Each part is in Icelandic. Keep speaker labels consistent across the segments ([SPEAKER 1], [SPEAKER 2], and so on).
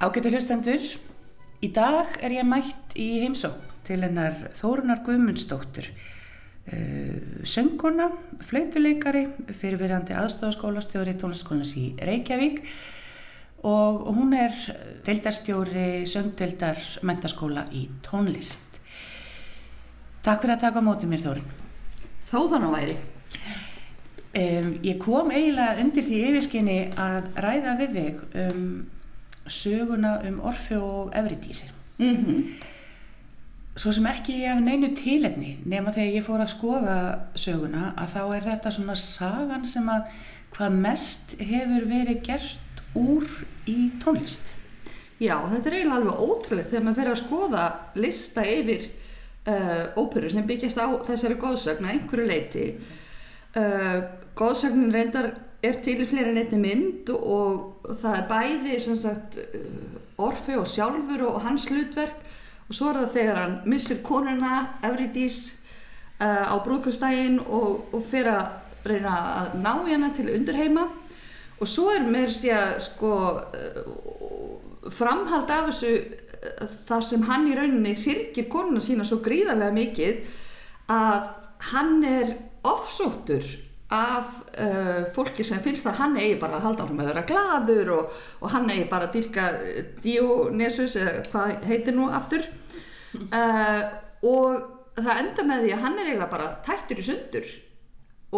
[SPEAKER 1] Ágættu hlustendur, í dag er ég mætt í heimsók til hennar Þórunar Guðmundsdóttur, uh, sönguna, flautuleikari, fyrirverandi aðstofaskólastjóri tónlaskólanas í Reykjavík og hún er deildarstjóri söngdeildar mentaskóla í tónlist. Takk fyrir að taka á mótið mér Þórun.
[SPEAKER 2] Þá þannig væri.
[SPEAKER 1] Um, ég kom eiginlega undir því yfirskinni að ræða við þig um söguna um Orfi og Evridísi.
[SPEAKER 2] Mm -hmm.
[SPEAKER 1] Svo sem ekki af neinu tilefni nema þegar ég fór að skoða söguna að þá er þetta svona sagan sem að hvað mest hefur verið gert úr í tónlist.
[SPEAKER 2] Já, þetta er eiginlega alveg ótrúlega þegar maður fyrir að skoða lista yfir uh, óperu sem byggjast á þessari góðsögn að einhverju leiti. Uh, góðsögnin reyndar er til í fleiri nefni mynd og það er bæði sagt, Orfi og sjálfur og hans hlutverk. Og svo er það þegar hann missir konuna Eurídís uh, á brúkustægin og, og fyrir að reyna að ná hérna til undirheima. Og svo er mér sé að sko uh, framhald af þessu uh, þar sem hann í rauninni sirkir konuna sína svo gríðarlega mikið að hann er ofsóttur af uh, fólki sem finnst að hann eigi bara að halda áfram að vera gladur og, og hann eigi bara að dyrka Dionysus eða hvað heitir nú aftur. Uh, og það enda með því að hann er eiginlega bara tættur í sundur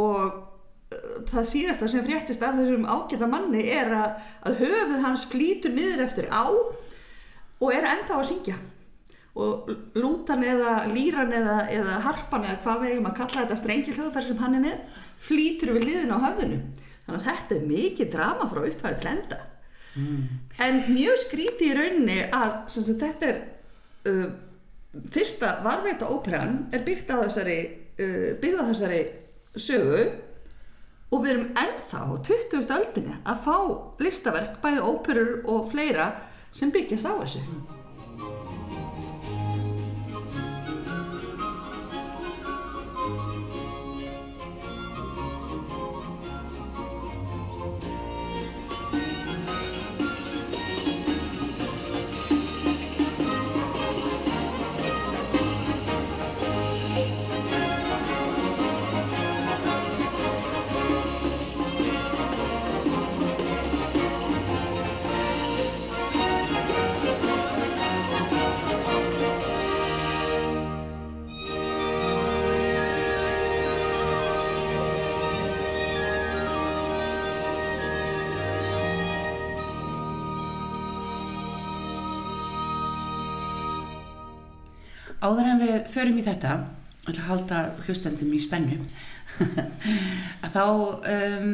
[SPEAKER 2] og uh, það síðasta sem fréttist af þessum ágæta manni er að, að höfuð hans flýtur niður eftir á og er ennþá að syngja og lútan eða líran eða, eða harpan eða hvað vegum að kalla þetta strengil hljóðferð sem hann er með flýtur við liðin á höfðinu þannig að þetta er mikið drama frá upphæðu til enda mm. en mjög skríti í rauninni að sagt, þetta er uh, fyrsta varveita óperan er byggt á þessari uh, byggð á þessari sögu og við erum ennþá á 20. öldinni að fá listaverk bæði óperur og fleira sem byggjast á þessu
[SPEAKER 1] Áður en við förum í þetta, að halda hlustendum í spennu, að þá um,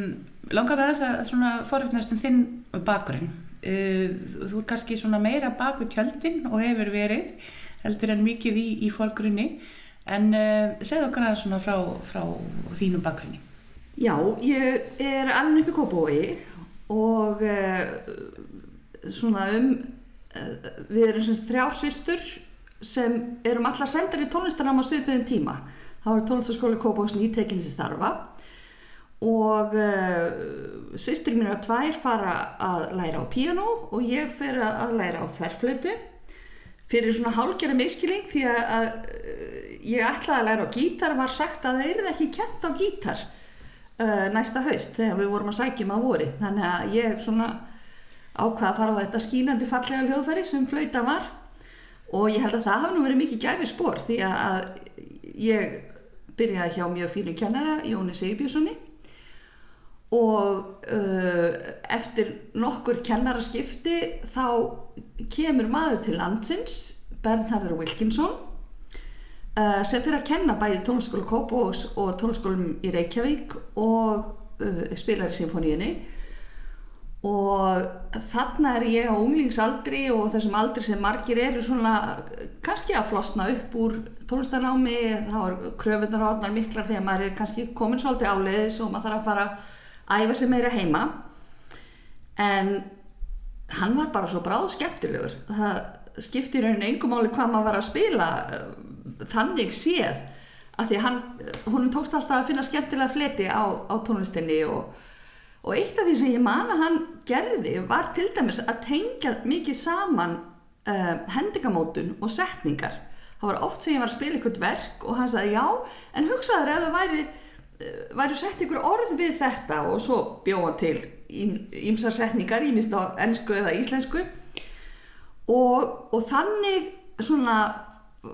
[SPEAKER 1] langar við þess að foröfnast um þinn bakgrunn. Uh, þú er kannski meira bak við tjöldin og hefur verið, heldur en mikið í, í forgrunni, en uh, segð okkar aðeins frá, frá þínum bakgrunni.
[SPEAKER 2] Já, ég er alveg upp í Kópói og uh, svona um, við erum svona þrjársistur sem erum allar sendar í tónlistanám á sögum tíma. Það var tónlistaskóli Kópavóksin í tekinsi starfa og uh, sýstur mín og tvær fara að læra á piano og ég fer að læra á þverflötu fyrir svona hálgjara miskilling því að, að ég ætlaði að læra á gítar var sagt að það er ekki kent á gítar uh, næsta haust þegar við vorum að sækjum að voru þannig að ég svona ákvaða að fara á þetta skínandi fallega hljóðfæri sem flauta var og ég held að það hafi nú verið mikið gæfi spór því að ég byrjaði hjá mjög fínu kennara Jóni Sigurbjörnssoni og uh, eftir nokkur kennaraskipti þá kemur maður til landsins Bernhardur Wilkinson uh, sem fyrir að kenna bæði tónskólu Kópós og tónskólum í Reykjavík og uh, spilar í symfóníinni og þarna er ég á unglingsaldri og þessum aldri sem margir eru svona kannski að flosna upp úr tónlistanámi, þá er kröfunar og orðnar miklar þegar maður er kannski komin svolítið áleiðis og maður þarf að fara að æfa sig meira heima. En hann var bara svo bráð skemmtilegur það skiptir einhvern engum áli hvað maður var að spila þannig séð að því hann, hún tókst alltaf að finna skemmtilega fleti á, á tónlistinni og og eitt af því sem ég man að hann gerði var til dæmis að tengja mikið saman uh, hendingamótun og setningar. Það var oft sem ég var að spila ykkur verk og hann sagði já, en hugsaður ef það væri uh, væri sett ykkur orð við þetta og svo bjóða til ímsar setningar, ímist á ennsku eða íslensku. Og, og þannig svona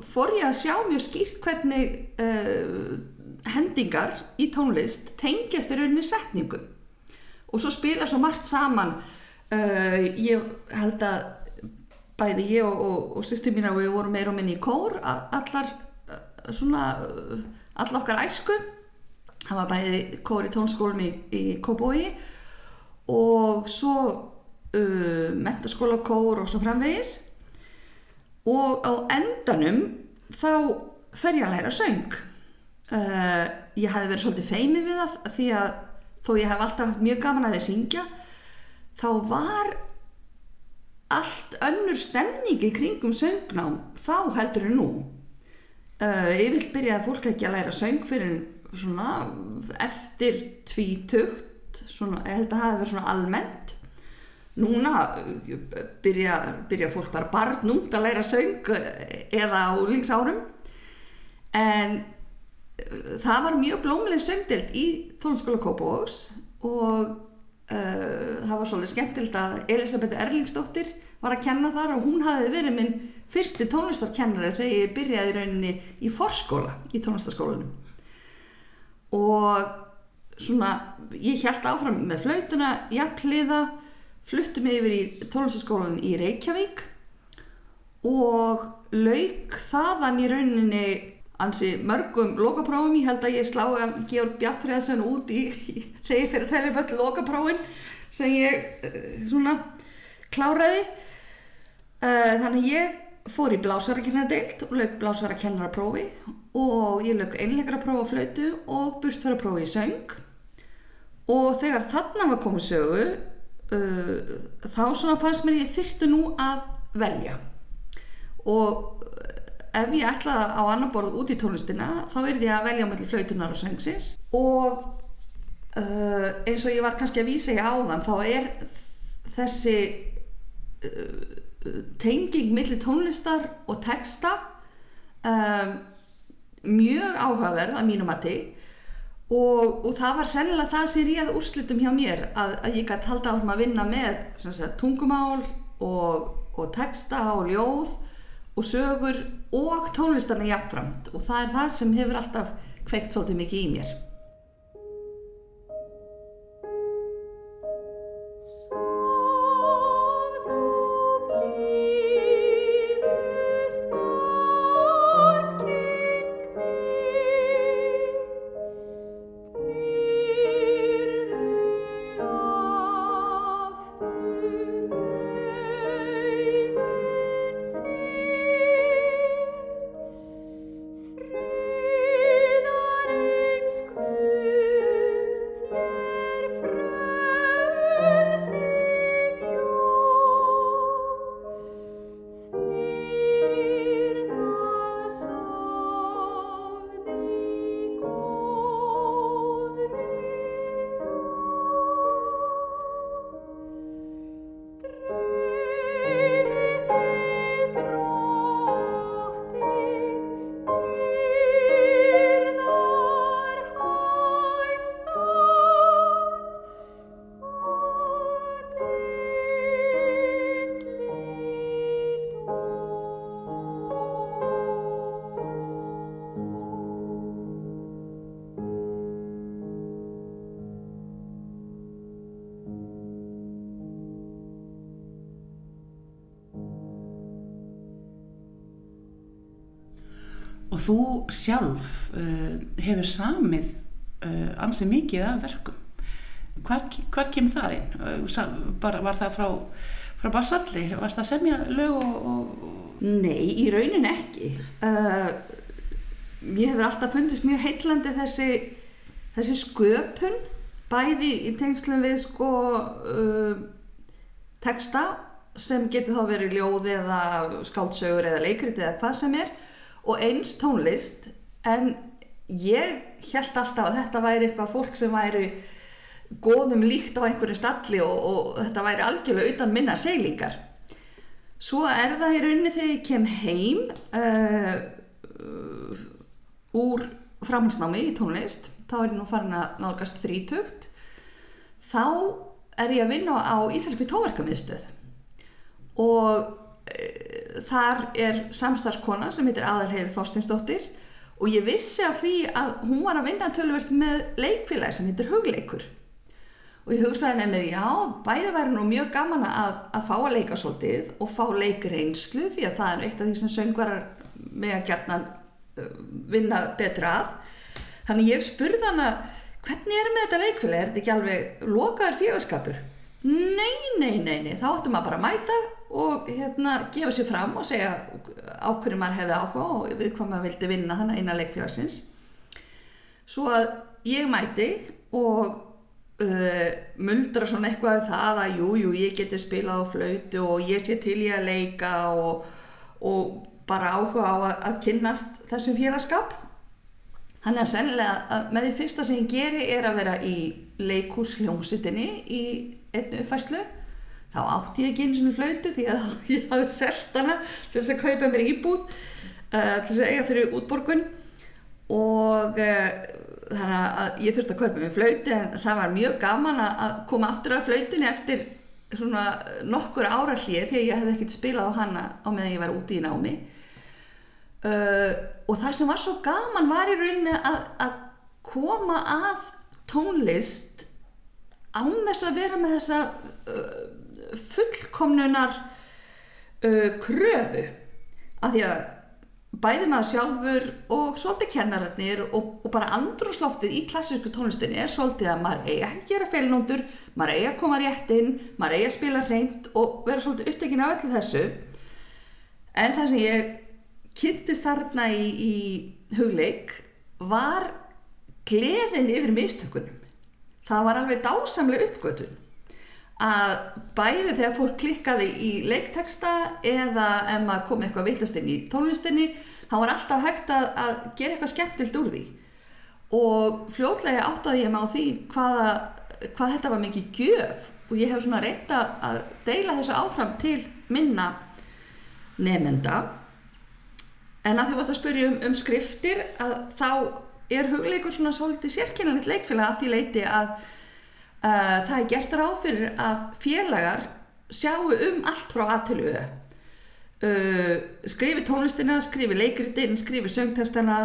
[SPEAKER 2] fór ég að sjá mjög skýrt hvernig uh, hendingar í tónlist tengjast í rauninni setningum og svo spila svo margt saman. Uh, ég held að bæði ég og, og, og sýstu mín að við vorum meira og minni í kór allar uh, svona allar okkar æsku. Það var bæði kór í tónskólum í, í Kóbói og svo uh, mentaskóla kór og svo framvegis. Og á endanum þá fer ég að læra söng. Uh, ég hef verið svolítið feimið við það því að þó ég hef alltaf haft mjög gaman að þið syngja þá var allt önnur stemning í kringum söngnám þá heldur en nú. Uh, ég vil byrja að fólk ekki að læra söng fyrir svona eftir tvítugt svona, ég held að það hefur verið svona almennt. Núna byrja, byrja fólk bara barnúnt að læra söng eða á líksárum en það var mjög blómlega söngdild í tónskóla Kópavóks og uh, það var svolítið skemmtild að Elisabeth Erlingsdóttir var að kenna þar og hún hafi verið minn fyrsti tónlistarkennari þegar ég byrjaði rauninni í forskóla í tónlistarskólanum. Og svona ég held áfram með flautuna, jafnliða fluttum yfir í tónlistaskólan í Reykjavík og lauk þaðan í rauninni ansi mörgum lokaprófum, ég held að ég slá Georg Bjartfriðarsson út í, reyði fyrir þæliböll lokaprófin sem ég uh, svona kláraði. Uh, þannig ég fór í blásarakennardeilt og lauk blásarakennaraprófi og ég lauk einleikara prófa flautu og burtfæraprófi í söng. Og þegar þarna var komið sögu uh, þá svona fannst mér ég þyrstu nú að velja. Og ef ég ætlaði á annan borð út í tónlistina þá verði ég að velja mellir flautunar og söngsins. Og uh, eins og ég var kannski að vísa ég áðan þá er þessi uh, tenging millir tónlistar og texta um, mjög áhugaverð að mínum að þig og, og það var sennilega það sem réð úrslitum hjá mér að, að ég gæti halda árum að vinna með sagt, tungumál og, og texta og ljóð og sögur og tónlistarna jafnframt. Og það er það sem hefur alltaf kveikt svolítið mikið í mér
[SPEAKER 1] þú sjálf uh, hefur samið uh, ansið mikið af verkum. Hvar, hvar kemur það inn? Uh, bara, var það frá, frá Bassarli? Varst það að semja lög og, og...
[SPEAKER 2] Nei, í raunin ekki. Ég hefur alltaf fundist mjög heitlandi þessi, þessi sköpun bæði í tengslum við sko texta sem getur þá verið ljóði eða skáldsögur eða leikrit eða hvað sem er og eins tónlist en ég held alltaf að þetta væri eitthvað fólk sem væri góðum líkt á einhverju stalli og, og þetta væri algjörlega utan minna seilingar. Svo er það í rauninni þegar ég kem heim uh, uh, úr framhansnámi í tónlist þá er ég nú farin að nálgast þrítugt þá er ég að vinna á Íslenski tóverkamiðstöð og þar er samstarfskona sem heitir Aðalhegur Þorstinsdóttir og ég vissi af því að hún var að vinna tölvert með leikfélagi sem heitir Hugleikur. Og ég hugsaði mér, já, bæði væri nú mjög gaman að, að fá að leika svolítið og fá leikreinslu því að það er eitt af því sem söngvarar með að gerna uh, vinna betra að. Þannig ég spurði hana hvernig er með þetta leikfélag, er þetta ekki alveg lokaður félagskapur? Nei, nei, nei, nei, þá ættum maður bara að mæta og hérna gefa sér fram og segja á hverju maður hefði áhuga og við hvað maður vildi vinna þannig eina leikfélagsins. Svo að ég mæti og uh, muldra svona eitthvað um það að jú, jú, ég geti spilað á flautu og ég sé til ég að leika og, og bara áhuga á að, að kynnast þessum félagskap Þannig að sennilega að með því fyrsta sem ég geri er að vera í leikúsljómsittinni í einnu uppfæslu. Þá átti ég ekki eins og flautu því að ég hafði selgt hana til þess að kaupa mér íbúð, uh, til þess að eiga fyrir útborgun og uh, þannig að ég þurfti að kaupa mér flautu en það var mjög gaman að koma aftur af flautunni eftir svona nokkur ára hlið því að ég hef ekkert spilað á hana á meðan ég var úti í námi. Uh, og það sem var svo gaman var í rauninni að, að koma að tónlist án þess að vera með þessa fullkomnunar uh, kröfu. Að því að bæði maður sjálfur og svolítið kennararnir og, og bara andrúsloftið í klassísku tónlistinni er svolítið að maður eigi að gera feilnóndur, maður eigi að koma rétt inn, maður eigi að spila hreint og vera svolítið upptekinn af öllu þessu. En það sem ég kynntist þarna í, í hugleik var gleðin yfir mistökunum. Það var alveg dásamlega uppgötun að bæði þegar fólk klikkaði í leikteksta eða ef maður kom eitthvað vittlust inn í tónlistinni þá var alltaf hægt að, að gera eitthvað skemmtilt úr því. Og fljóðlega áttaði ég mig á því hvaða, hvað þetta var mikið gjöf og ég hef svona reynt að deila þessu áfram til minna nefnda En að því varst að spyrja um, um skriftir að þá er hugleikur svona svolítið sérkynanlegt leikfélag að því leiti að það er gert ráð fyrir að félagar sjáu um allt frá aðtölu uh, skrifi tónlistina, skrifi leikritinn, skrifi söngtestana,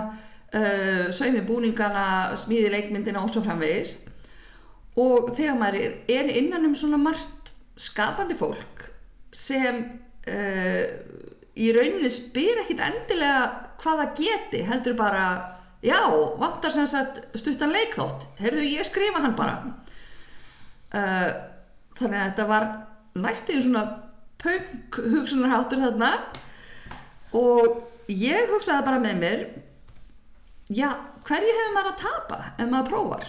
[SPEAKER 2] uh, saumi búningana, smíði leikmyndina og svo framvegis. Og þegar maður er, innan um svona margt skapandi fólk sem uh, í rauninni spyr ekkit endilega hvaða geti, heldur bara já, vantar sem sagt stuttan leikþótt, heyrðu ég skrifa hann bara uh, þannig að þetta var næstíðu svona punk hugsunarháttur þarna. Og ég hugsaði bara með mér já, hverju hefur maður að tapa ef maður prófar?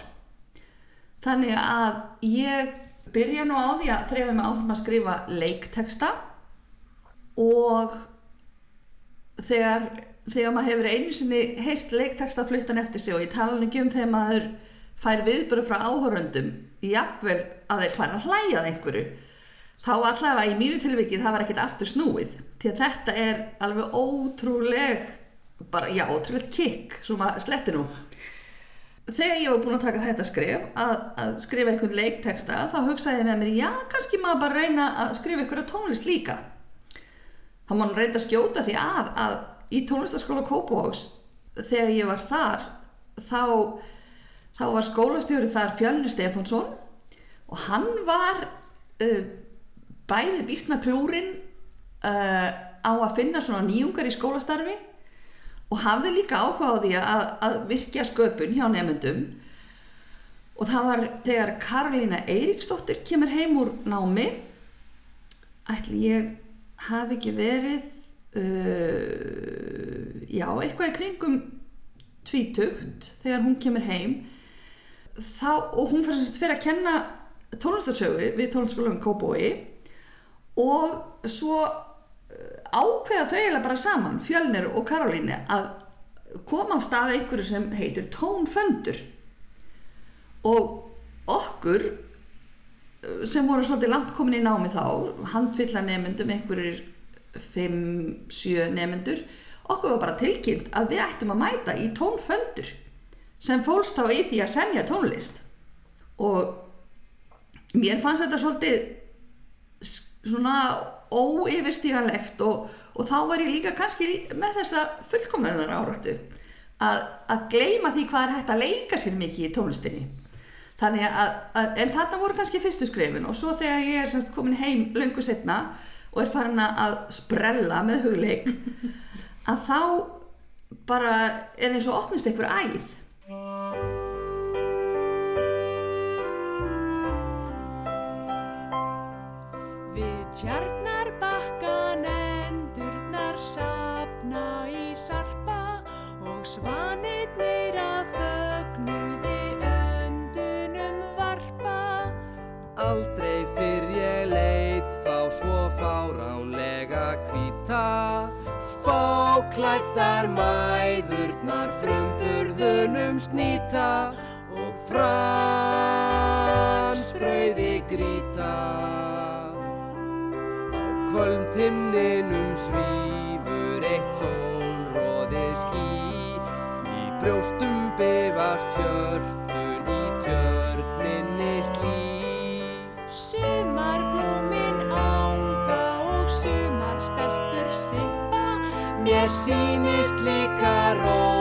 [SPEAKER 2] Þannig að ég byrja nú á því að þrefum áfram að skrifa leikteksta og þegar, þegar maður hefur einu sinni heilt leiktaksta fluttan eftir sig og ég tala ekki um þegar maður fær viðböru frá áhöröndum jáfnvel að þeir fara að hlæjað einhverju þá allavega í mýru tilvikið það var ekkert aftur snúið því að þetta er alveg ótrúleg bara já, ótrúlegt kikk sem að sletti nú. Þegar ég var búin að taka þetta skrif að, að skrifa einhvern leikteksta þá hugsaði ég með mér, já, kannski maður bara reyna að skrifa einhverja tónlist líka. Þá má hann reynda að skjóta því að, að í tónlistaskóla Kópavóks þegar ég var þar þá, þá var skólastjóri þar Fjölnir Stefánsson og hann var uh, bæði býstna klúrin uh, á að finna svona nýjungar í skólastarfi og hafði líka áhuga á því að, að virkja sköpun hjá nefndum og það var þegar Karolina Eiríksdóttir kemur heim úr námi ætli ég hafi ekki verið uh, já, eitthvað í kringum tvítugt þegar hún kemur heim þá, og hún fyrir að kenna tónlistarsögu við tónlistaskólanum Kóboi og svo uh, ákveða þau eiginlega bara saman, Fjölnir og Karolíni að koma á staði einhverju sem heitir tónföndur og okkur uh, sem voru svolítið langt komin í námi þá handfylla nefndum, einhverjir 5-7 nefndur okkur var bara tilkynnt að við ættum að mæta í tónföndur sem fólst þá í því að semja tónlist. Og mér fannst þetta svolítið svona óyfirstíganlegt og, og þá var ég líka kannski með þessa fullkomöðunar áráttu að, að gleima því hvað er hægt að leika sér mikið í tónlistinni. Þannig að, að en þarna voru kannski fyrstu skrefin og svo þegar ég er semst komin heim löngu setna og er farin að sprella með hugleik að þá bara er eins og opnist einhver æð
[SPEAKER 3] Við tjarnar bakkan endurnar sapna í sarpa og svanirnir að fögnuði öndunum varpa.
[SPEAKER 4] Aldrei fyrr ég leit þá svo fáránlega hvíta Fóklættar mæðurnar frumburðunum snýta og fransbrauði Á kvöldtimninum svífur eitt sólróðið ský Í brjóstum bifast hjörtun í tjörninni slí
[SPEAKER 3] Sumarblómin ánga og sumarstelpur sippa.
[SPEAKER 4] Mér sýnist líka rónarnir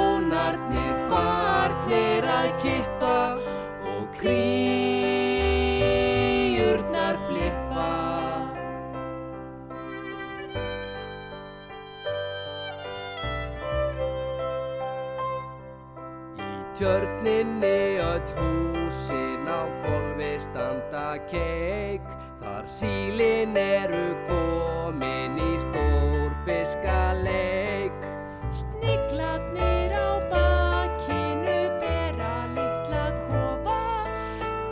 [SPEAKER 4] tjörninni öll húsin á kolvi standa keik. Þar sílin eru komin í stórfiskaleik.
[SPEAKER 3] Sniglarnir á bakinu bera litla kofa.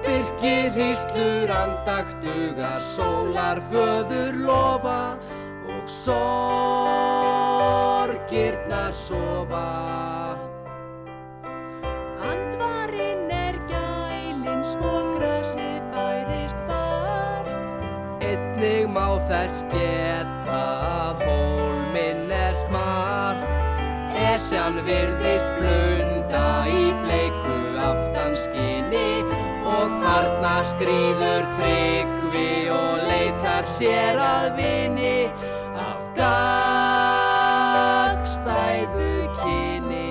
[SPEAKER 4] Birkir hýslur andaktugar sólar föður lofa. Og sorgirnar sofa þess geta. Hólminn er smart Esjan virðist blunda í bleiku aftanskinni Og þarna skrýður tryggvi og leitar sér að vini Af gagstæðu kyni.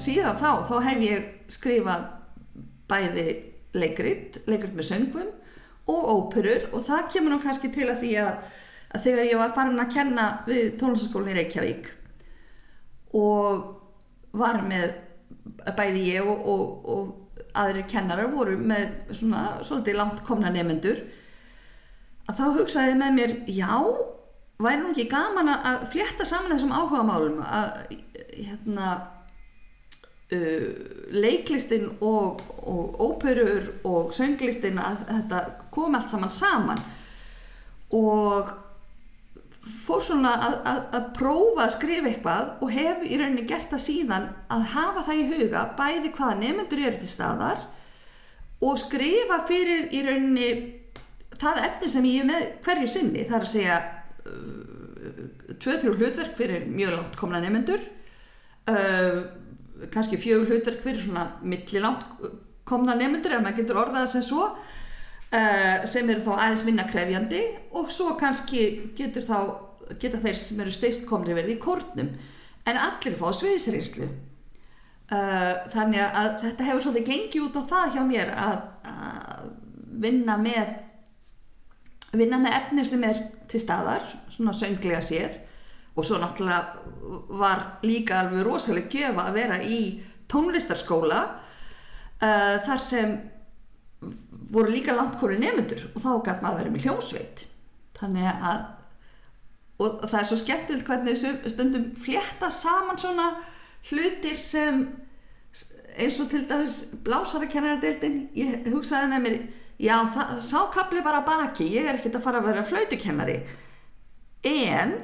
[SPEAKER 2] Síðan þá, þá hef ég skrifað bæði leikrit, leikrit með söngvum og óperur og það kemur nú kannski til að því að, að þegar ég var farin að kenna við tónlistaskólinni Reykjavík og var með bæði ég og, og, og aðrir kennarar voru með svona svolítið langt komna nefendur að þá hugsaði með mér já, væri nú ekki gaman að- flétta saman þessum áhuga málum að hérna uh, leiklistin og, og óperur og sönglistin að, þetta kom allt saman saman. Og fór svona að, að, að prófa að skrifa eitthvað og hef í rauninni gert það síðan að hafa það í huga bæði hvaða nefnendur eru til staðar og skrifa fyrir í rauninni það efni sem ég er með hverju sinni það er að segja uh, tvö-þrjú hlutverk fyrir mjög langt komna nefnendur uh, kannski fjögur hlutverk fyrir svona millilangt komna nefnendur ef maður getur orðað það sem svo uh, sem eru þá aðeins minna krefjandi og svo kannski getur þá geta þeir sem eru steist komri verið í kórnum. En allir fá sviðisreynslu uh, þannig að þetta hefur svolítið gengið út á það hjá mér að, að vinna með vinna með efni sem er til staðar svona sönglega séð og svo náttúrulega var líka alveg rosalega gjöfa að vera í tónlistarskóla uh, þar sem voru líka langt hvori nefnendur og þá gæti maður að vera með hljómsveit. Þannig að og það er svo skemmtilegt hvernig þessu stundum flétta saman svona hlutir sem eins og til dæmis blásarakennaradildin ég hugsaði með mér já, það, sá kapli bara baki ég er ekkert að fara að vera flautukennari. En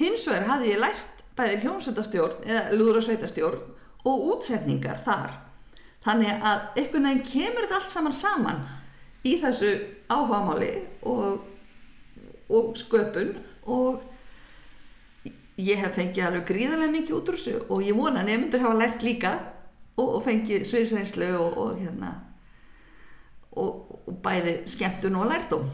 [SPEAKER 2] hins vegar hafði ég lært bæði hljómsveitastjórn eða lúðrasveitastjórn og útsetningar þar. Þannig að einhvern veginn kemur þetta allt saman saman í þessu áhugamáli og, og sköpun og ég hef fengið alveg gríðarlega mikið út úr þessu og ég vona að nefndur hafa lært líka og, og fengið sviðsreynslu og, og hérna og, bæði skemmtun og lærdóm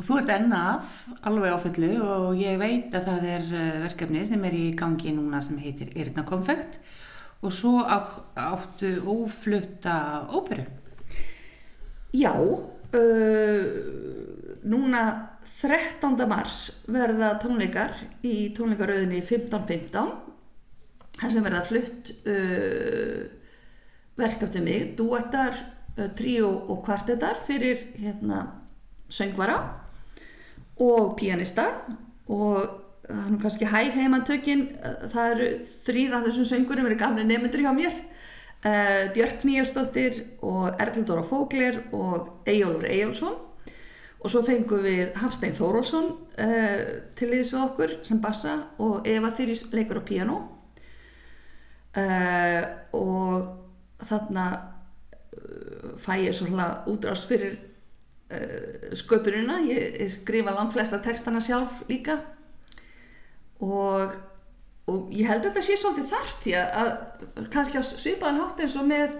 [SPEAKER 1] Og þú ert enn af alveg á fullu og ég veit að það er eh, verkefni sem er í gangi núna sem heitir Yrna Konfekt og svo áttu óflutta óperu.
[SPEAKER 2] Já, uh, núna 13. mars verða tónleikar í tónleikarauðinni 15.15 þar sem verða flutt uh, verk eftir mig, duettar, uh, tríó og kvartetar fyrir hérna söngvara og píanista og það er nú kannski hæg heimantökin, það eru þrýra þessum söngurum eru gamli nefndur hjá mér. Uh, Björk Níelsdóttir og Erlindóra Fógler og Eyjólfur Eyjólfsson. Og svo fengum við Hafstein Þórólsson uh, til liðs við okkur sem bassa og Eva Þyris leikur á piano uh, og þarna fæ ég svona útrást fyrir uh, sköpunina. Ég, ég skrifa langt flesta textana sjálf líka. Og, og ég held að þetta sé svolítið þarft því að, kannski á svipaðan hátt eins og með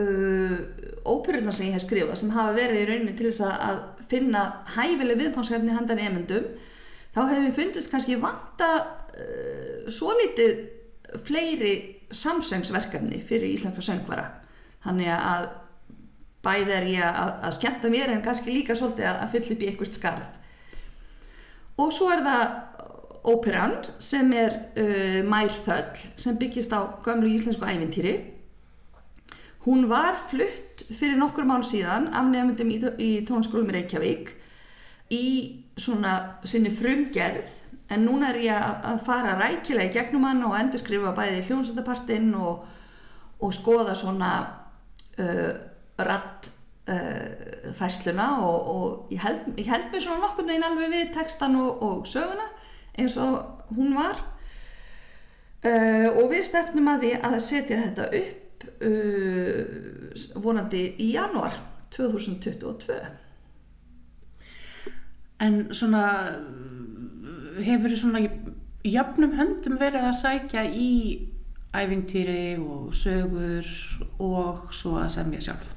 [SPEAKER 2] uh, óperurnar sem ég hef skrifað sem hafa verið í rauninni til þess að, finna hæfileg viðfánsefni handan emendum þá hefur mér fundist kannski vanta uh, svo litið fleiri samsöngsverkefni fyrir íslenska söngvara. Þannig að bæði er ég að, að skemmta mér en kannski líka svolítið að, að fylla upp í einhvert skarð. Og svo er það óperan sem er uh, Mær Þöll sem byggist á gömlu íslensku ævintýri. Hún var flutt fyrir nokkur mál síðan af nefndum í, í tónskólum Reykjavík í svona sinni frumgerð. En núna er ég að, fara rækilega í gegnum hann og endurskrifa bæði hljónsættapartinn og, og skoða svona uh, ratt uh, færsluna og, og ég, held, held mér svona nokkurn veginn alveg við textan og, og söguna eins og hún var uh, og við stefnum að því að setja þetta upp uh, vonandi í januar 2022
[SPEAKER 1] En svona hefur þið svona jafnum höndum verið að sækja í æfintýri og sögur og svo að semja sjálf.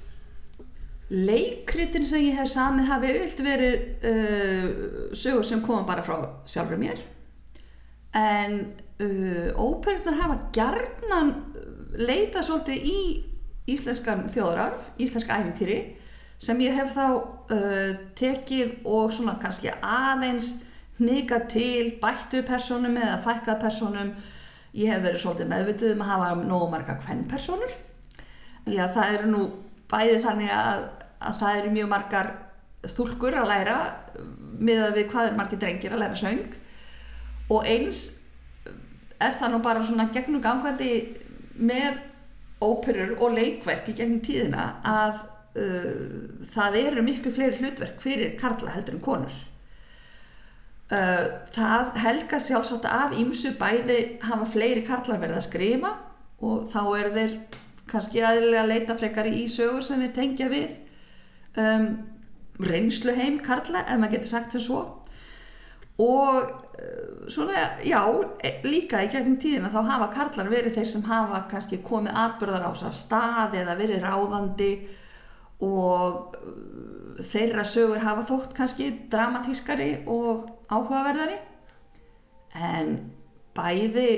[SPEAKER 2] Leikritin sem ég hef samið hafi auðvilt verið uh, sögur sem koma bara frá sjálfur mér. En uh, óperunar hafa gjarnan leita svolítið í íslenskan þjóðrarf, íslenska æfintýri sem ég hef þá uh, tekið og svona kannski aðeins hnika til bættu personum eða fækkað personum ég hef verið svolítið meðvitið um að hafa nógu marga hvennpersonur já það eru nú bæði þannig að, að það eru mjög margar stúlkur að læra miðað við hvað eru margir drengir að læra söng. Og eins er það nú bara svona gegnum gangvændi með óperur og leikverk í gegnum tíðina að uh, það eru miklu fleiri hlutverk fyrir karla heldur en konur. Uh, það helga sjálfsagt af ímsu bæði hafa fleiri karlar verið að skrifa og þá er þeir kannski aðlilega að leita frekar í sögur sem við tengja við um, reynsluheim karla ef maður getur sagt það svo. Og uh, svona, já, líka í gegnum tíðina þá hafa karlar verið þeir sem hafa kannski komið atbyrðar á af stað eða verið ráðandi og uh, þeirra sögur hafa þótt kannski dramatískari og áhugaverðari. En bæði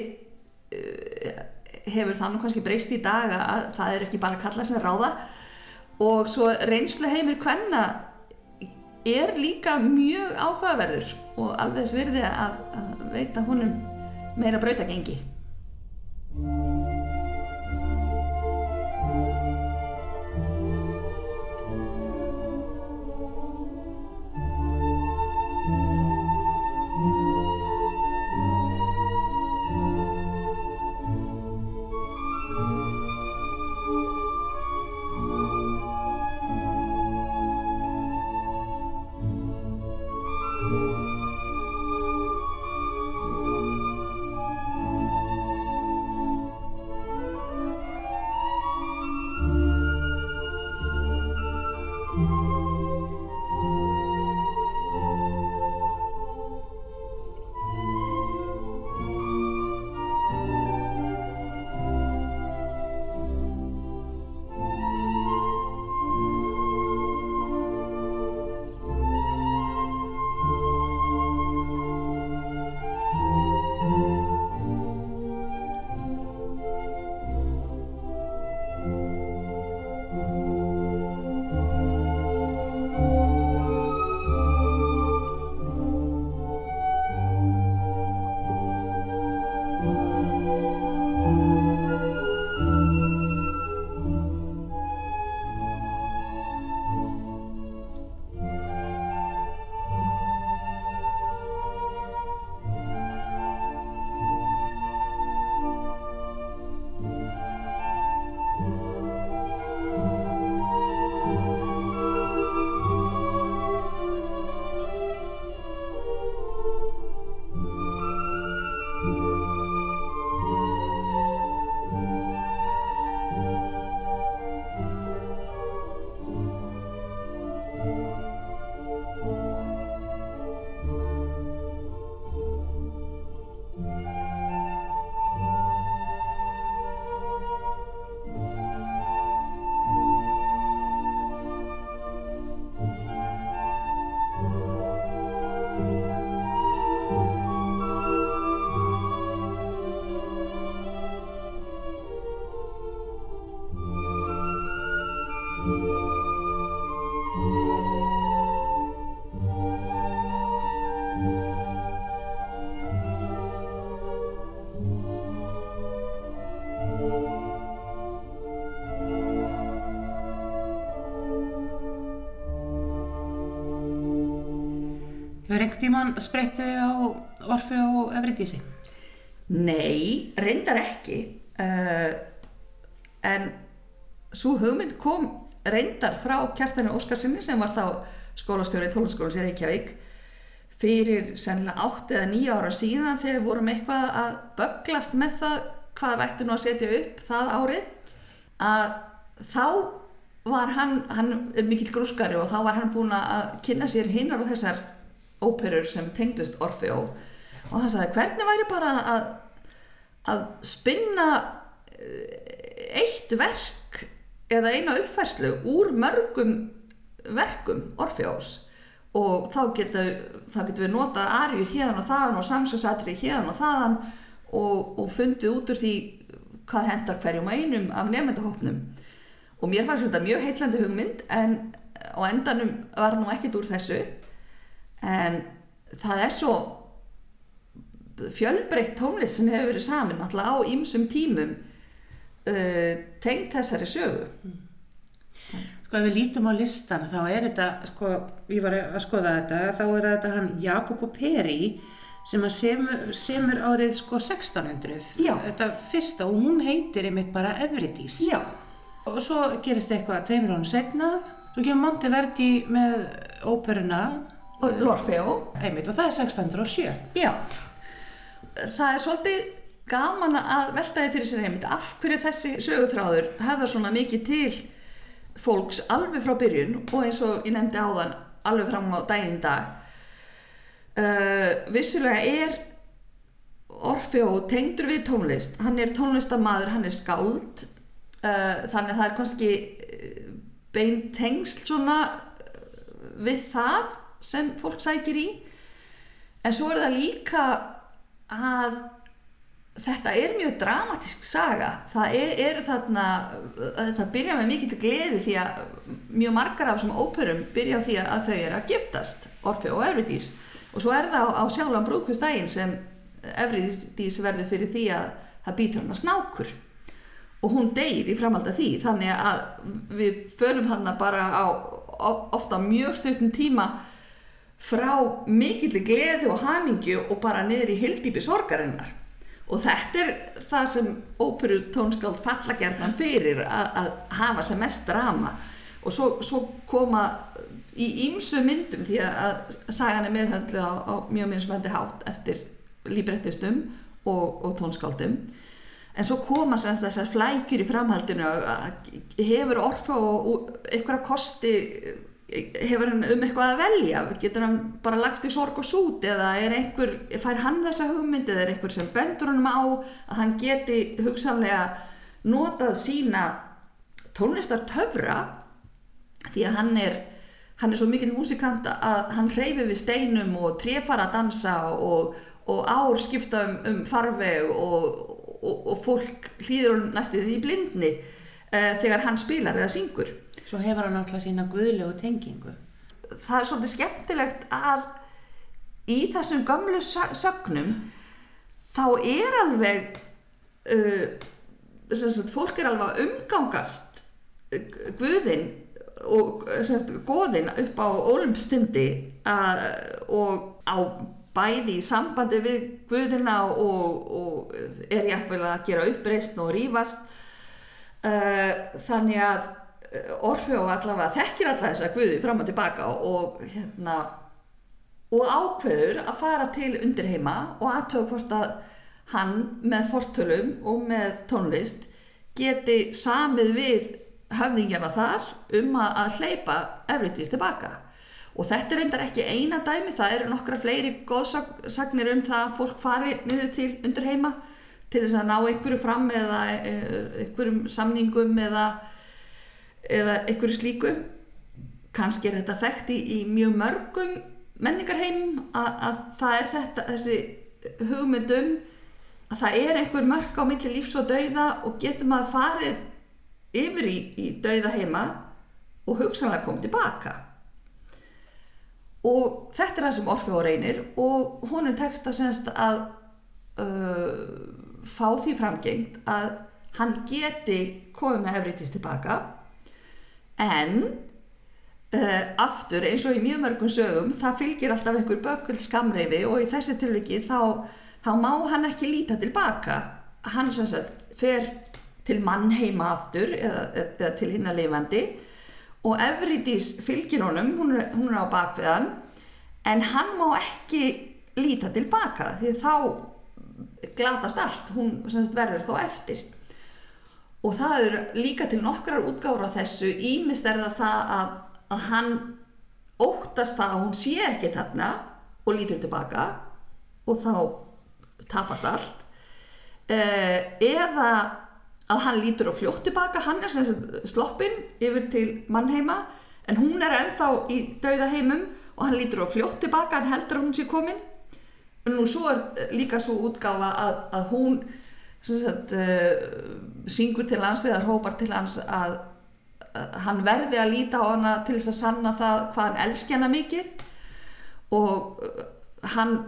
[SPEAKER 2] uh, hefur það nú kannski breyst í dag að það er ekki bara karlar sem ráða og svo reynslu heimir hvenna er líka mjög áhugaverður og alveg þess virði að, að veita honum meira brautagengi.
[SPEAKER 1] Tíman spreytti þig á Orfi og Evridísi?
[SPEAKER 2] Nei, reyndar ekki uh, en svo hugmynd kom reyndar frá kjartanu Óskarsinni sem var þá skólastjóri í tónlaskólan sér Reykjavík fyrir sennilega 8 eða 9 ára síðan þegar vorum eitthvað að böglast með það hvað vættu nú að setja upp það árið að þá var hann, hann er mikill grúskari og þá var hann búinn að kynna sér hinnar og þessar óperur sem tengdust Orfeó og hann sagði hvernig væri bara að, að spinna eh, eitt verk eða eina uppfærslu úr mörgum verkum Orfeós og þá getur, þá getur við notað arjur hérna og þaðan og samsjósatri hérna og þaðan og, og fundið út úr því hvað hendar hverjum og einum af nefndahópnum og mér fannst þetta mjög heitlandi hugmynd en á endanum var nú ekkert úr þessu en það er svo fjölbreytt tónlist sem hefur verið saman alltaf á ýmsum tímum uh, tengt þessari sögu
[SPEAKER 1] Sko ef við lítum á listan þá er þetta, sko, ég var að skoða þetta, þá er þetta hann Jakob og Peri sem að semur, semur árið sko 1600.
[SPEAKER 2] Já.
[SPEAKER 1] Þetta fyrsta og hún heitir einmitt bara Evridís.
[SPEAKER 2] Já,
[SPEAKER 1] Og svo gerist eitthvað tveimur ánum setna, svo kemur Monteverdi með óperuna,
[SPEAKER 2] Lorfeo.
[SPEAKER 1] Einmitt, og það er 1607.
[SPEAKER 2] Já, það er svolítið gaman að velta því fyrir sér einmitt af hverju þessi sögutráður hefða svona mikið til fólks alveg frá byrjun og eins og ég nefndi áðan alveg fram á daginn dag. Uh, vissulega er Orfeo tengdur við tónlist, hann er tónlistamaður, hann er skáld, uh, þannig að það er kannski uh, bein tengsl svona uh, við það sem fólk sækir í. En svo er það líka að þetta er mjög dramatísk saga. Það er, er þarna það byrja með mikið gleði því að mjög margar af þessum óperum byrja því að þau eru að giftast Orfeo og Eurydice og svo er það á, á sjálfan brúðkvistægin sem Eurydice verður fyrir því að það býtur hann að snákur. Og hún deyr í framhald af því. Þannig að við fölum hann bara á ofta mjög stuttum tíma frá mikilli gleði og hamingju og bara niður í hildýpi sorgarinnar. Og þetta er það sem óperu tónskáld falla gerðan fyrir að, hafa sem mest drama. Og svo, svo koma í ýmsu myndum því að, sagan er meðhöndlu á, á mjög minnsmændi hátt eftir líbrettistum og, og tónskáldum. En svo koma semst þessar flækjur í framhaldinu að hefur orfa og eitthvað kosti hefur hann um eitthvað að velja? Getur hann bara lagst í sorg og sút eða er einhver, fær hann þessa hugmynd eða er einhver sem bendur hann á að hann geti hugsanlega notað sína tónlistar töfra því að hann er hann er svo mikill músikant að hann hreyfi við steinum og trefara að dansa og, og ár skipta um, um farveg og, og, og fólk hlýður hann næstuð í blindni uh, þegar hann spilar eða syngur
[SPEAKER 1] Svo hefur hann alltaf sína guðlegu tengingu.
[SPEAKER 2] það er svolítið skemmtilegt að í þessum gömlu sö- sögnum þá er alveg uh, sagt, fólk er alveg að umgangast uh, guðin og uh, sagt, goðin upp á ólumstindi uh, og á bæði í sambandi við guðina og, og er jafnvel að gera uppreist og rífast uh, þannig að Orfeo allavega þekkir alla þessa guði fram og tilbaka og hérna og ákveður að fara til undirheima og aðtöða hvort að hann með fortölum og með tónlist geti samið við höfðingjana þar um að, hleypa Evridís tilbaka. Og þetta er reyndar ekki eina dæmi það eru nokkra fleiri góðsagnir um það að fólk fari niður til undirheima til þess að ná einhverju fram eða eh, einhverjum samningum eða eða einhverju slíku. Kannski er þetta þekkt í, í mjög mörgum menningarheim að, að það er þetta þessi hugmyndum að það er einhver mörg á milli lífs og dauða og getur maður farið yfir í, í dauða heima og hugsanlega komið tilbaka og þetta er það sem Orfeo reynir og honum tekst að semst að uh, fá því framgengt að hann geti komið með Evritis tilbaka en uh, aftur eins og í mjög mörgum sögum það fylgir alltaf einhver bökull skamreifi og í þessi tilviki þá, þá má hann ekki líta tilbaka hann sem sagt fer til mannheima aftur eða, eða til hinna lifandi og Evridís fylgir honum hún er, hún er á bakviðan en hann má ekki líta tilbaka því þá glatast allt. Hún sagt verður þó eftir og það er líka til nokkrar útgáður á þessu. Ímist er það það að, að hann óttast það að hún sé ekki þarna og lítur tilbaka og þá tapast allt. Eh, eða að hann lítur á fljótt tilbaka. Hann er sloppinn yfir til mannheima en hún er ennþá í dauða heimum og hann lítur á fljótt tilbaka hann heldur að hún sé komin. En nú svo er líka svo útgáfa að, að hún sagt, uh, syngur til hans eða hrópar til hans að, að hann verði að líta á hana til þess að sanna það hvað hann elski hana mikið. Og uh, hann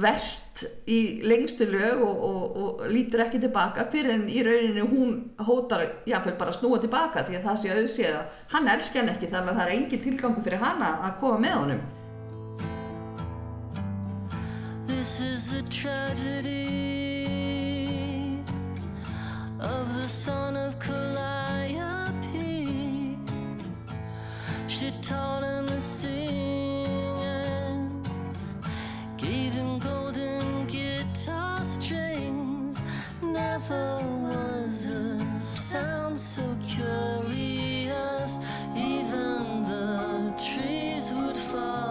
[SPEAKER 2] verst í lengstu lög og, og, og lítur ekki tilbaka fyrir en í rauninu hún hótar jáfnveil bara snúa tilbaka því að það sé auðsið að hann elski hann ekki þannig að það er engin tilgangu fyrir hana að koma með honum.
[SPEAKER 5] This is the tragedy of the son of Calliope. She taught him to sing and gave him golden guitar strings. Never was a sound so curious. Even the trees would follow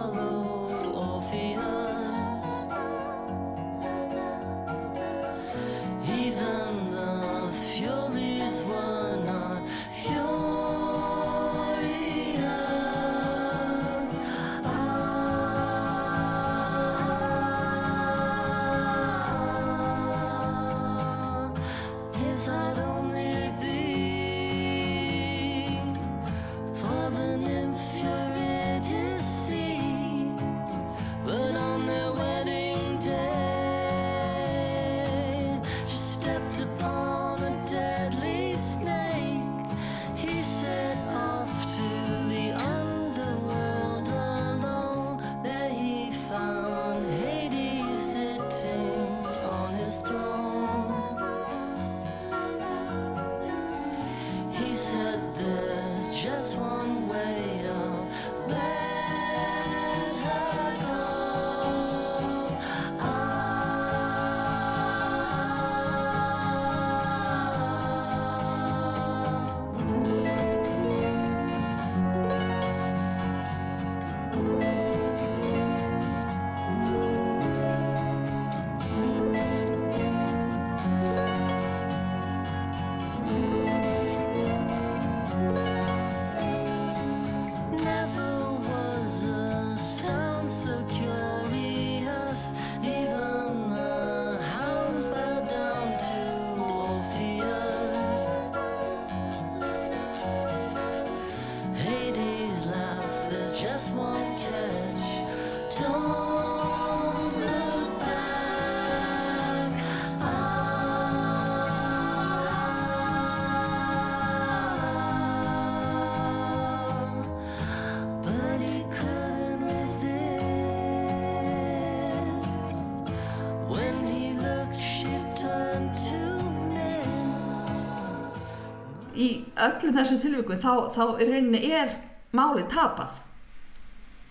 [SPEAKER 2] öllum þessum tilvikum þá, þá í rauninni er málið tapað.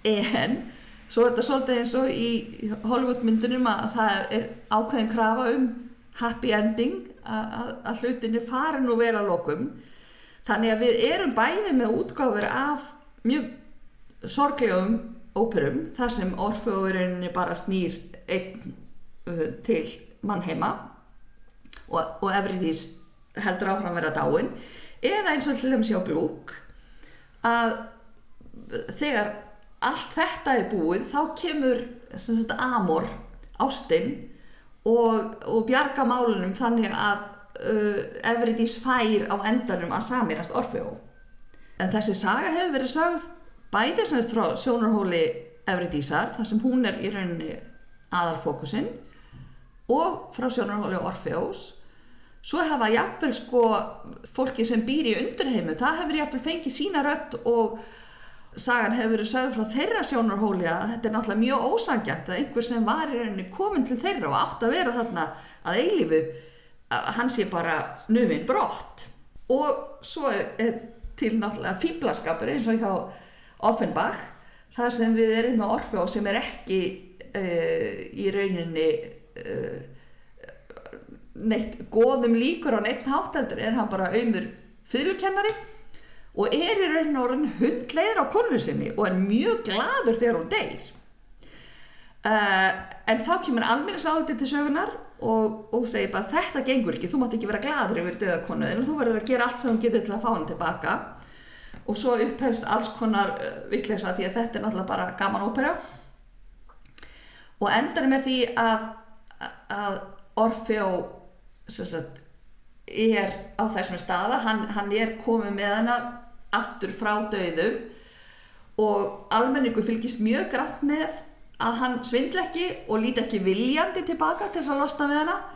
[SPEAKER 2] En svo er þetta svolítið eins og í Hollywood myndunum að það er ákveðin krafa um happy ending að, hlutinni fari nú vel að lokum. Þannig að við erum bæði með útgáfur af mjög sorglegum óperum þar sem orfeóurinni bara snýr einn uh, til mannheima og, og Everydís heldur áfram að vera dáin eða eins og til þeim sjá glúk að þegar allt þetta er búið þá kemur sagt, amor, ástin og, og bjarga málunum þannig að uh, Everydís fær á endanum að samirast Orfeó en þessi saga hefur verið sögð bæði sem þess frá sjónarhóli Everydísar þar sem hún er í rauninni aðalfókusinn og frá sjónarhóli Orfeós svo hafa jafnvel sko fólki sem býr í undirheimu það hefur jafnvel fengið sína rödd og sagan hefur verið sögð frá þeirra sjónarhóli að þetta er náttúrulega mjög ósangjant að einhver sem var í rauninni komin til þeirra og átt að vera þarna að eilífu að hann sé bara numinn brott. Og svo er, til náttúrulega fýblaskapur eins og hjá Offenbach þar sem við erum með Orfeo sem er ekki uh, í rauninni uh, neitt góðum líkur á neitt hátteldur er hann bara auðmur fyrirkennari og er í rauninni orðin hundleiður á konu sinni og er mjög gladur þegar hún deyr. Uh, en þá kemur almennis áldi til sögunar og, og segir bara þetta gengur ekki, þú mátt ekki vera gladur yfir döðakonu en þú verður að gera allt sem þú getur til að fá hann tilbaka. Og svo upphefst alls konar uh, vitleisa því að þetta er náttúrulega bara gaman ópera. Og endar með því að, að Orfeo sagt, er á þessum staða, hann, hann er komið með hana aftur frá döðum og almenningu fylgist mjög grann með að hann svindla ekki og líti ekki viljandi tilbaka til þess að losna við hana.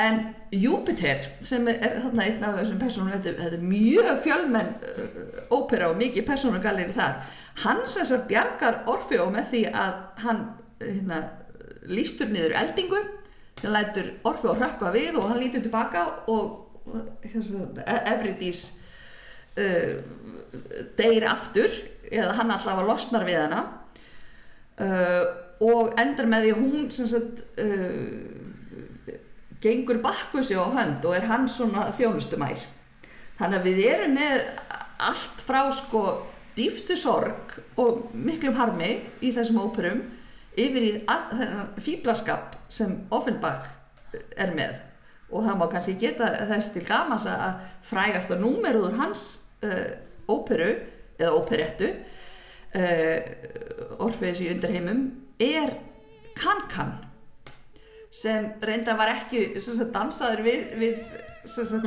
[SPEAKER 2] En Júpiter sem er, er þarna einn af þessum personum þetta, þetta er mjög fjölmenn uh, ópera og mikið personugalleri þar. Hann sem sagt bjargar Orfeo með því að hann hérna, lístur niður eldingu lætur Orfeo hrökkva við og hann lítur tilbaka og, og hérna, Evridís uh, deyr aftur eða hann allavega losnar við hana. Uh, og endar með því hún sagt uh, gengur bakkusi á hönd og er hann svona þjónustumær. Þannig að við erum með allt frá sko dýfstu sorg og miklum harmi í þessum óperum yfir í fýblaskap sem Offenbach er með. Og það má kannski geta þess til gamans að frægast að númeruður hans uh, óperu eða óperettu uh, Orfeus í undirheimum er Kan-Kan sem reynda var ekki sagt, dansaður við, við sagt,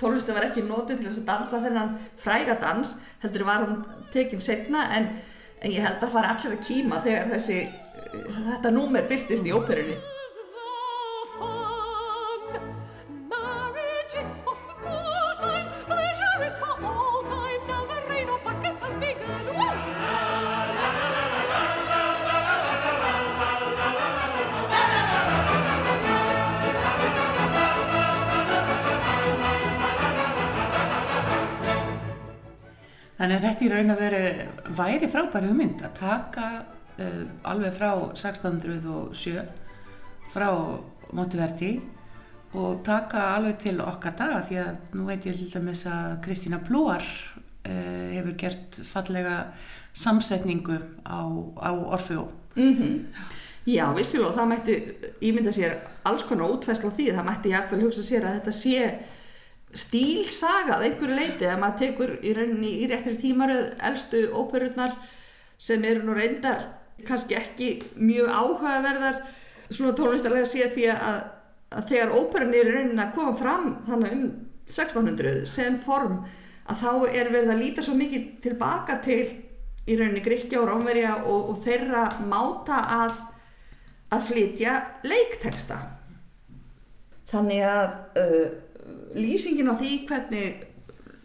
[SPEAKER 2] tónlistin var ekki notið til að dansa þennan fræga dans heldur var hún tekin setna en, en ég held að fara allir að kýma þegar þessi þetta númer byrtist í óperunni
[SPEAKER 1] Þannig að þetta í raun að veru væri frábæri hugmynd að taka uh, alveg frá 1607 frá Monteverdi og taka alveg til okkar daga því að nú veit ég til dæmis að Kristína Plúar uh, hefur gert fallega samsetningu á, á Orfeo.
[SPEAKER 2] Mm Já, vissilega, og það mætti ímynda sér alls konar útfæsla á því, það mætti jáfnvel hugsa sér að þetta sé stílsagað einhverju leiti að maður tekur í rauninni í réttir tímaröð elstu óperurnar sem eru nú reyndar kannski ekki mjög áhugaverðar svona tónlistarlega sé því að, að þegar óperunni er rauninni að koma fram þannig um 1600 sem form að þá er verið að líta svo mikið tilbaka til í rauninni Gríkja og Rómverja og, og þeirra máta að að flytja leikteksta þannig að uh, lýsingin á því hvernig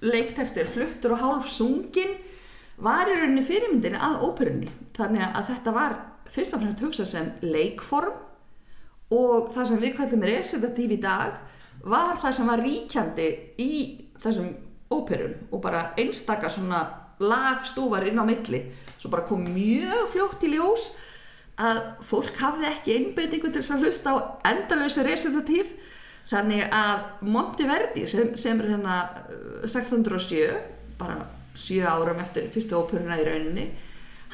[SPEAKER 2] leikteksti er fluttur og hálf sungin var í rauninni fyrirmyndin að óperunni. Þannig að þetta var fyrst og fremst hugsað sem leikform og það sem við kallum resitatív í dag var það sem var ríkjandi í þessum óperum og bara einstaka svona lagstúfar inn á milli. Svo bara kom mjög fljótt í ljós að fólk hafði ekki einbeitingu til að hlusta á endalösa resitatív þannig að Monteverdi sem, sem er þarna uh, 1607 bara 7 árum eftir fyrstu óperuna í rauninni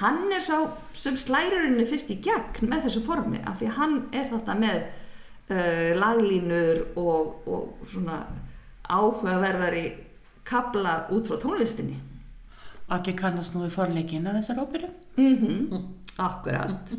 [SPEAKER 2] hann er sá sem slærir rauninni fyrst í gegn með þessu formi af því hann er þetta með uh, laglínur og, og svona áhugaverðari kabla út frá tónlistinni
[SPEAKER 1] Allir kannast nú við forleikin að þessar óperu.
[SPEAKER 2] mhm, akkurat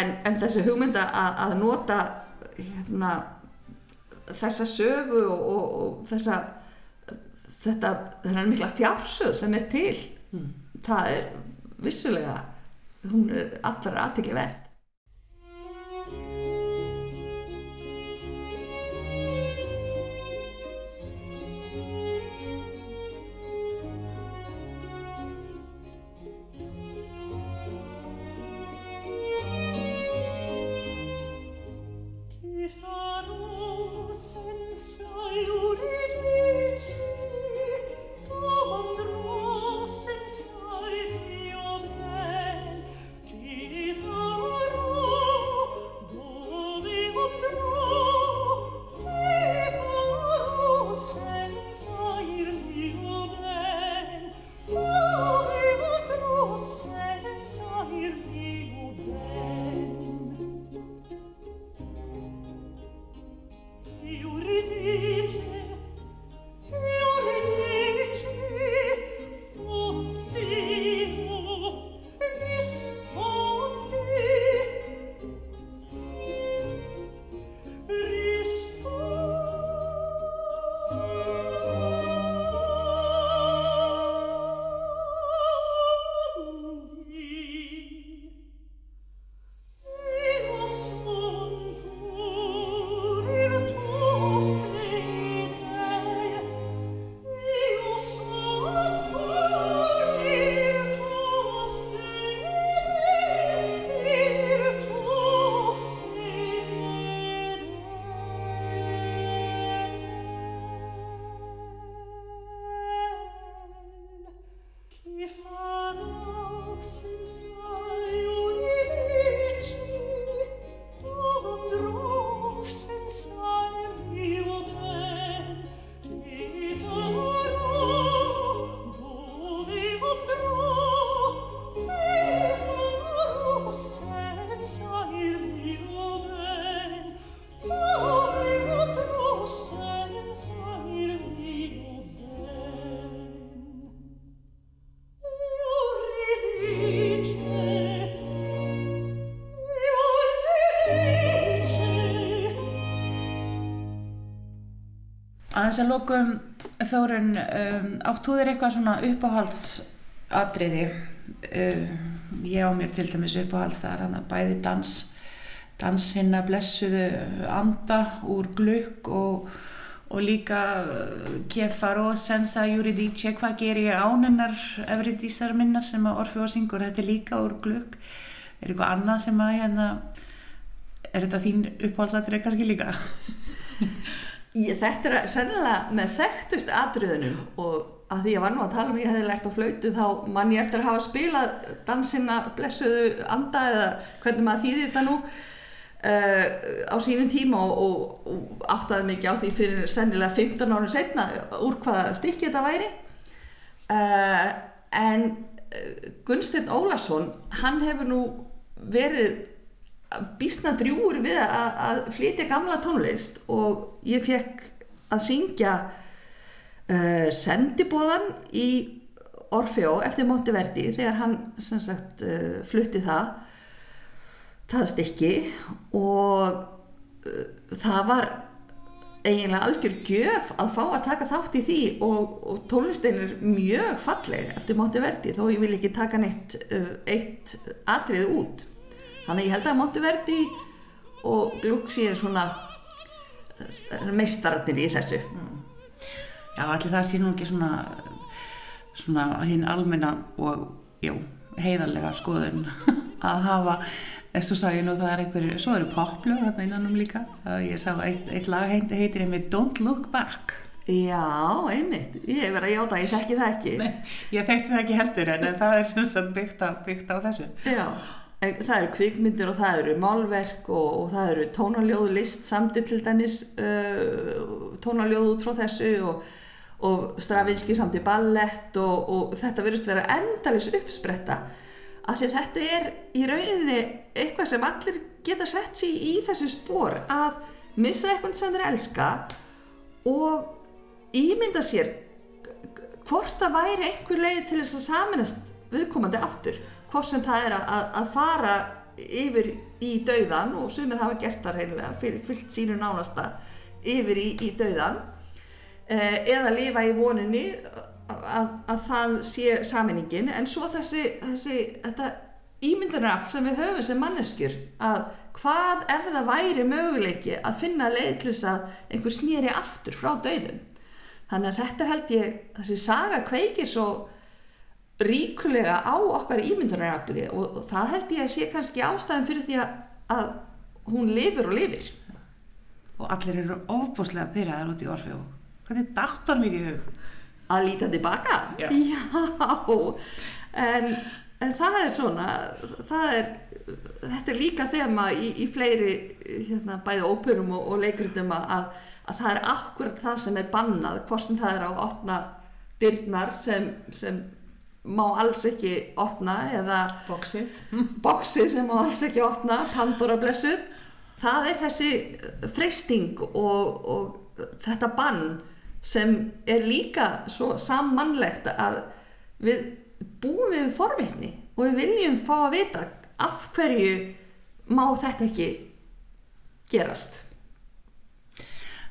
[SPEAKER 2] en, en þessi hugmynda að, að nota hérna, þessa sögu og, og, og þessa þetta, þennan mikla fjársöð sem er til það er vissulega hún er allar aðtekli verð
[SPEAKER 1] Aðeins að lokum Þórun, um, átt þú þér eitthvað svona uppáhaldsatriði? Uh, ég á mér til dæmis uppáhalds það er hann að bæði dans dans hinna blessuðu anda úr glukk og, og líka Kefaro, Sensa, Juridice hvað ger ég ánennar Evridísar minnar sem að Orfeó syngur? Þetta er líka úr glukk. Er eitthvað annað sem að hérna er þetta þín uppáhaldsatriði kannski líka?
[SPEAKER 2] Ég, þetta er sennilega með þekktust atriðunum og að því ég var nú að tala um ég hefði lært á flautu þá mann ég eftir að hafa spilað dansina blessuðu anda eða hvernig maður þýðir þetta nú uh, á sínum tíma og, og, og áttaði mikið á því fyrir sennilega 15 árið setna úr hvaða stykki þetta væri. Uh, en uh, Gunnsteinn Ólason hann hefur nú verið býstna drjúur við að, að flytja gamla tónlist og ég fekk að syngja uh, sendibóðan í Orfeó eftir Monteverdi þegar hann sagt uh, flutti það það stykki og uh, það var eiginlega algjör gjöf að fá að taka þátt í því og, og tónlistin er mjög falleg eftir Monteverdi þó ég vil ekki taka neitt eitt atrið út þannig að ég held að Monteverdi og Gluck séu svona uh, meistararnir í þessu.
[SPEAKER 1] Já, allir það sé nú ekki svona, svona hinn almenna og já, heiðarlega skoðun að hafa, eins og sá ég nú það er einhverju, svo eru poplur þarna innanum líka, það ég sá eitt, eitt lag heit, heitir einmitt Don't Look Back.
[SPEAKER 2] Já, einmitt, ég hef verið að játa, ég þekki það ekki.
[SPEAKER 1] Nei, ég þekkti það ekki heldur en það er sem sagt byggt á, byggt á þessu.
[SPEAKER 2] Já, það eru kvikmyndir og það eru málverk og, og það eru tónaljóðu list samtitt til dæmis uh, tónaljóðu út frá þessu og, og Stravinski samt í ballett og, og þetta verðist vera endalis uppspretta. Af því þetta er í rauninni eitthvað sem allir geta sett sér í þessi spór að missa eitthvað sem þeir elska og ímynda sér hvort það væri einhver leið til þess að saminast viðkomandi aftur hvort sem það er að, að fara yfir í dauðan og sumir hafa gert það reynilega, fyll- fyllt sínu nánasta yfir í, í dauðan eh, eða lifa í voninni að, að það sé saminingin en svo þessi, þessi þetta ímyndarafl sem við höfum sem manneskjur að hvað ef það væri möguleiki að finna leið til þess að einhver snýri aftur frá dauðum. Þannig að þetta held ég þessi saga kveikir svo ríkulega á okkar ímyndunarafli og, og það held ég að sé kannski ástæðan fyrir því að, að hún lifir og lifir
[SPEAKER 1] Og allir eru ofbúslega pyrraðar út í Orfeu. Hvernig dáttar mér í hug?
[SPEAKER 2] að líta tilbaka
[SPEAKER 1] Já.
[SPEAKER 2] en, en það er svona það er þetta er líka þema í, í fleiri hérna, bæði óperum og, og leikritum að, að það er akkurat það sem er bannað hvort sem það er á að opna dyrnar sem, sem má alls ekki opna eða boxið. sem má alls ekki opna, Pandora blessuð. Það er þessi freysting og, og þetta bann sem er líka svo sammannlegt að við búum við forvitni og við viljum fá að vita af hverju má þetta ekki gerast.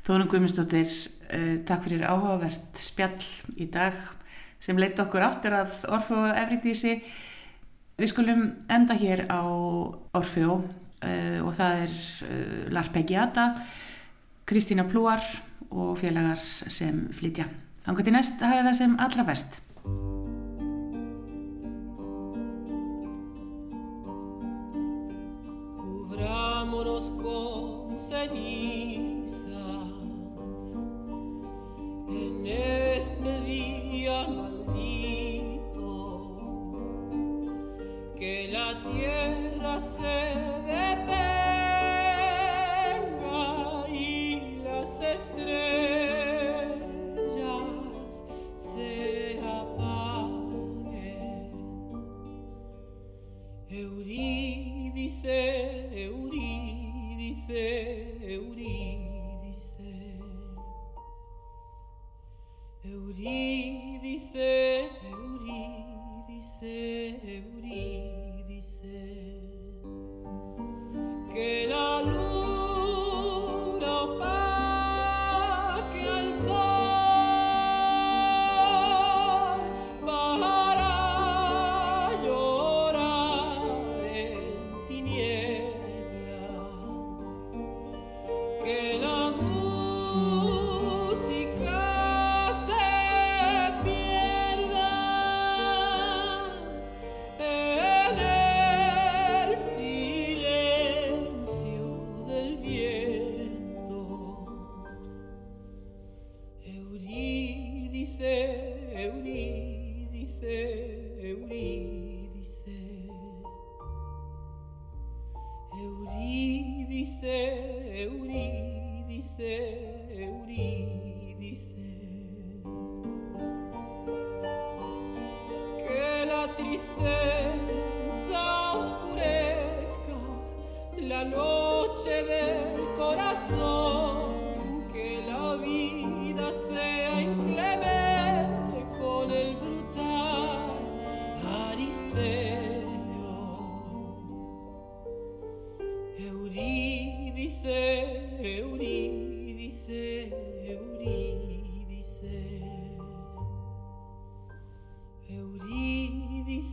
[SPEAKER 1] Þónum Guðmundsdóttir, uh, takk fyrir áhugavert spjall í dag sem leitt okkur aftur að Orfeu Efridísi. Við skulum enda hér á Orfeu uh, og það er uh, Larpeggiata, Kristína Plúar og félagar sem flytja. Þannig til næst hafa það sem allra best.
[SPEAKER 6] Cubrámonos con cenizas en este día maldito. Que la tierra se Eurí, dice, Eurí. Eurídice, Eurídice. Eurídice, Eurídice. Que la tristeza oscurezca la noche del corazón,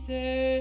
[SPEAKER 6] say.